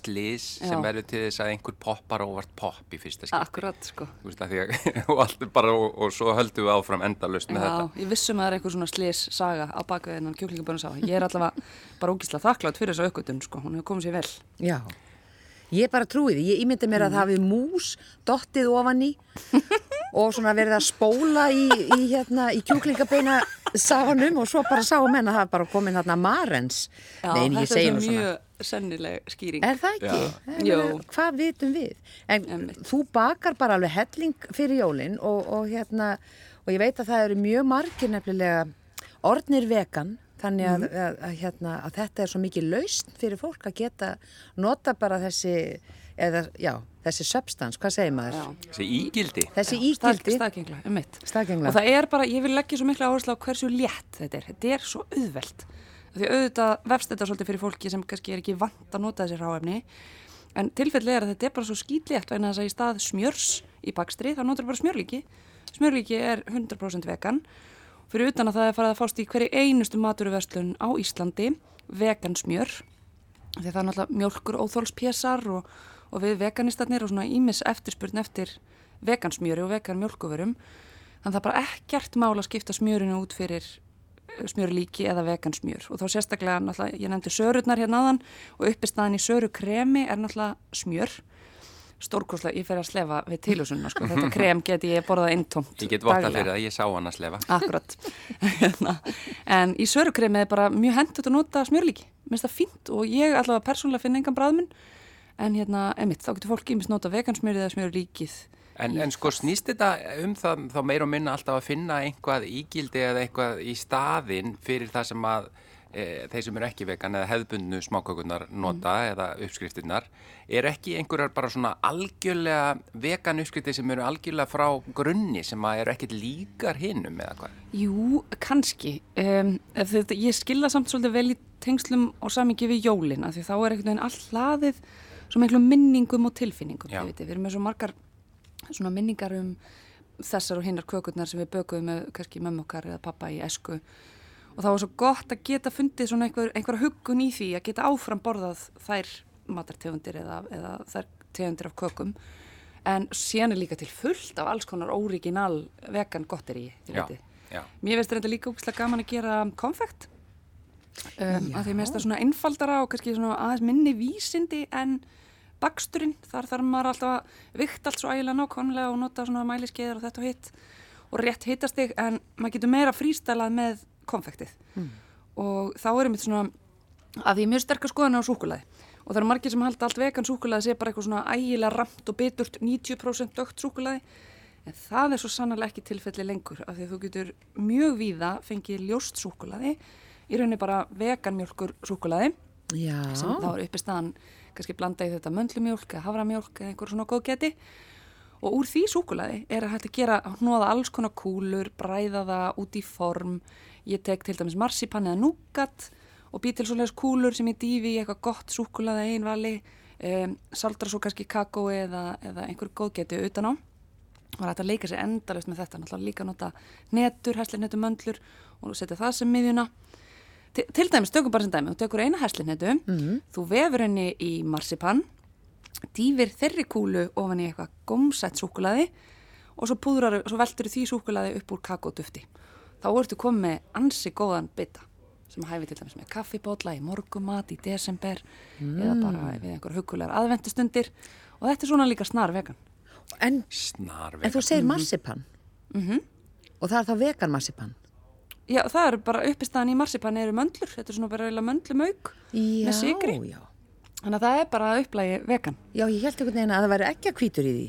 sem Já. verður til þess að einhver poppar óvart popp í fyrsta skipti. Akkurat sko. Þú veist að því að, og allt er bara, og, og svo höldum við áfram endalust með Já, þetta. ég vissum að það er eitthvað svona slis saga á bakveðinan kjúklingabönusafa. Ég er allavega bara ógísla þakklátt fyrir þessa uppgötun sko. Hún hefur komið sér vel. Já. Ég bara trúi því. Ég ímyndi mér að það hafi mús dottið ofan í og svona verið að spóla í, í, hérna, í kjúklingabeina sáanum og svo bara sá menn að það er bara komin hérna marens. Já, Nei, þetta er nú svo svona. mjög sennileg skýring. Er það ekki? Jú. meina, Hvað vitum við? En Einmitt. þú bakar bara alveg helling fyrir jólinn og, og, hérna, og ég veit að það eru mjög margir nefnilega ornir vegan þannig að, Mhm. að, að, hérna, að þetta er svo mikið lausn fyrir fólk að geta nota bara þessi, eða, já, þessi substans, hvað segir maður? Já. Þessi ígildi. Þessi Stað- ígildi, Staðgengla, um mitt. staðgengla. Og það er bara, ég vil leggja svo mikla áherslu á hversu létt þetta er. Þetta er svo auðvelt. Því auðvitað vefst þetta svolítið fyrir fólki sem kannski er ekki vant að nota þessi ráefni. En tilfellið er að þetta er bara svo skýtlétt vegna þess að í stað smjörs í bakstri, þá notur bara smjörlíki. Smjörlíki er 100% vegan. Fyrir utan að það er farið að fást í hverju einustu maturverslun á Íslandi, vegan smjör. Því það er náttúrulega mjölkur óþólspésar og, og við veganistarnir og svona ímis eftirspurn eftir vegansmjöri og vegan mjölkuvörum. Þannig að það er bara ekkert mál að skipta smjörinu út fyrir smjörlíki eða vegansmjör og þá sérstaklega náttúrulega, ég nefndi sörurnar hérna aðan og uppistaðan í sörukremi er náttúrulega smjör stórkoslega, ég fer að slefa við tilhjósunna sko. þetta krem geti ég borðað eintómt Ég get votta fyrir það, ég sá hann að slefa. Akkurat Hérna. En í sörukremi er bara mjög hendut að nota smjörlíki Minnst það fínt og ég allavega persónulega finna engan bræðmun En hérna, emitt, þá getur fólk ímist nota vegansmjörið eða smjörlíkið En, en sko snýst þetta um það þá meir og minna alltaf að finna einhvað ígildi eða eitthvað í staðinn fyrir það sem að e, þeir sem eru ekki vegan eða hefðbundnu smákökunar nota eða uppskriftinnar er ekki einhverjar bara svona algjörlega vegan uppskriftir sem eru algjörlega frá grunni sem að eru ekkit líkar hinnum eða hvað? Jú, kannski um, þetta, Ég skilða samt svolítið vel í tengslum og samingi við jólina Því þá er veginn all hlaðið svo miklu minningum og tilfinningum. Við erum með svo margar svona minningar um þessar og hinnar kökurnar sem við bökuðum með kannski mömmu okkar eða pappa í esku og það var svo gott að geta fundið svona einhver, einhver huggun í því að geta áfram borðað þær matartegundir eða, eða þær tegundir af kökum. En síðan er líka til fullt af alls konar óriginal vegan gotteri þið Já, vitið. já. Mér veist þetta líka úkslega gaman að gera konfekt. Um, að því mér finnst það svona einfaldara og kannski svona aðeins minni vísindi en baksturinn, þar þarf maður alltaf að vikta allt svo ægilega nákvæmlega og nota svona mæliskeiðar og þetta og hitt og rétt hittast þig en maður getur meira frístælað með konfektið. Og þá er einmitt svona að því mjög sterkar skoðan á súkulaði og það eru margir sem halda allt vegan súkulaði sé bara eitthvað svona ægilega ramt og biturt 90% dögt súkulaði en það er svo sannlega ekki tilfelli lengur af því að þú getur mjög víða fengið ljóst súkulaði í rauninni bara veganmjölkur súkulaði Já, sem þá er uppi staðan kannski blanda í þetta möndlumjólk eða havramjólk eða einhver svona góð geti og úr því súkulaði er að hægt að gera hnóða alls konar kúlur, bræða það út í form ég tek til dæmis marsipan eða núgat og bý til svoleiðis kúlur sem ég dýfi í eitthvað gott súkulaði einn vali. Um, saldra svo kannski kakói eða, eða einhver góð geti utan á. Og það er að leika sér endalust með þetta. Náttúrulega líka nota netur, hæslinnetu möndlur og setja það sem miðjuna. Til, til dæmis, tökum bara sem dæmi, þú tekur eina hæslinnetu þú vefur henni í marsipan dýfir þeirri kúlu ofan í eitthvað gómsætt súkulaði og svo púðrar, svo veltur því súkulaði upp úr kakódufti þá ertu komið með ansi góðan bita sem hæfi til dæmis með kaffibótla í morgumat í desember eða bara við einhver hugulegar aðventustundir og þetta er svona líka snar vegan en, Snar en þú vegan. segir marsipan og það er þá vegan marsipan. Já, það eru bara uppistaðan í marsipan eru möndlur, þetta er svona bara möndlumauk með sigri, já. þannig að það er bara upplægi vegan. Já, ég held einhvern veginn að það væri ekki að hvítur í því.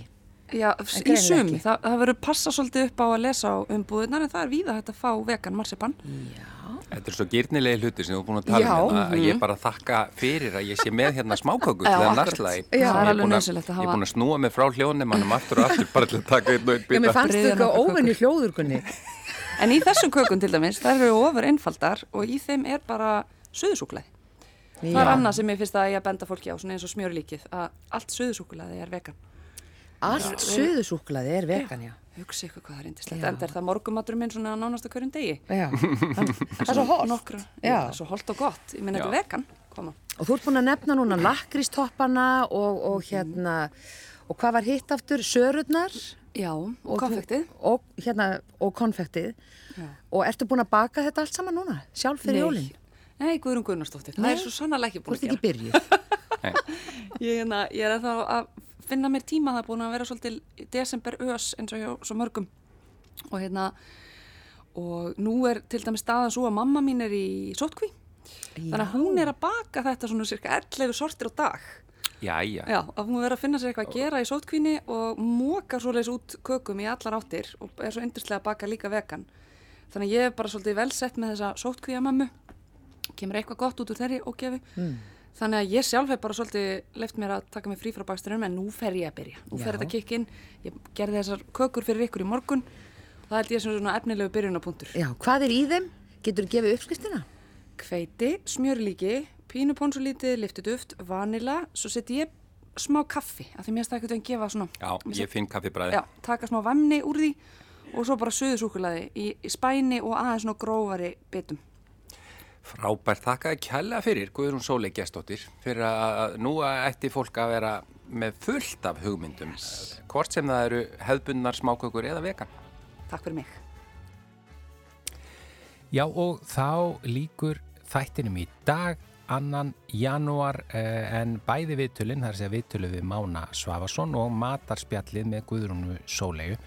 Já, í greinilega sum, ekki. það, það verður passa svolítið upp á að lesa á umbúðunar en það er víða hægt að fá vegan marsipan. Þetta er svo gyrnilegi hluti sem þú er búin að tala Já. um hérna, að ég bara þakka fyrir að ég sé með hérna smáköku Já, til að akkurat. narsla í. Já, það er Ég alveg búin að- að Ég er hafa- búin að snúa mig frá hljónum mannum aftur og aftur bara til að taka einn og einn Já, mér fannst þetta nokkrar óvenni hljóðurkunni. En í þessum kökun til dæmis, það eru ofur einfaldar og í þeim er bara suðusúklaði. Það er annað sem ég finnst að ég að benda fólki á, svona eins og smjörlíkið, að allt suðusúklaði er vegan. Allt suðusúklaði er vegan, já. Hugsi ykkur hvað það er indislegt, Já. en er það morgumatur minn svona nánast að hverjum degi. Já, það er svo já. það er svo holt og gott, ég meina þetta er vegan, koma. Og þú ert búin að nefna núna lakristoppana og, og hérna, og hvað var hitt aftur? Sörurnar Já, og, Og þú- konfektið. og, hérna, og konfektið. Já. Og ertu búin að baka þetta allt saman núna? Sjálf fyrir jólinn? Nei, Guðrún Guðnarsdóttir, það er svo sannarlega ekki Þú búin ert að ekki gera. byrjuð. Ég, hérna, ég er ennþá að finna mér tíma það er búin að vera svolítið desember ös eins og hjá svo mörgum og hérna og nú er til dæmis staðan svo að mamma mín er í sótkví þannig að hún er að baka þetta svona cirka 11 sortir á dag Jæja, Já, að hún verður að finna sér eitthvað að gera í sótkvíni og móka svoleiðis út kökum í allar áttir og er svo yndislega að baka líka vegan. Þannig að ég er bara svolítið velsett með þessa sótkvíamömmu, kemur eitthvað gott út úr þeirri ógefi. Mm. Þannig að ég sjálf hef bara svolítið leift mér að taka mig frí frá baksturinn, en nú fer ég að byrja. Nú fer Já. þetta kikkin, ég gerði þessar kökur fyrir ykkur í morgun og það held ég sem svona efnilegu byrjunapunktur. Já, hvað er í þeim? Getur þú gefið uppskriftina? Hveiti, smjörlíki, pínuponsulítið, liftuduft, vanila, svo seti ég smá kaffi, af því mér stæði ekkert að gefa svona já, ég finn kaffibræði. Já, taka smá vamni úr því og svo bara suðusúkulaði í, í spæni og aðeins svona grófari bitum. Frábært, þakkaði kjærlega fyrir Guðrún Sólei gestóttir fyrir að nú ætti fólk að vera með fullt af hugmyndum hvort sem það eru hefðbundnar smákökur eða vegan. Takk fyrir mig. Já og þá líkur þættinum í dag annan janúar eh, en bæði viðtölinn, að segja viðtölu við Mána Svavason og matarspjallið með Guðrúnu Sólegu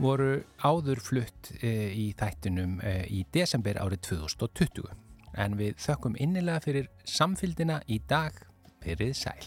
voru áður flutt eh, í þættinum eh, í desember árið 2020 en við þökkum innilega fyrir samfylgdina í dag, perið sæl.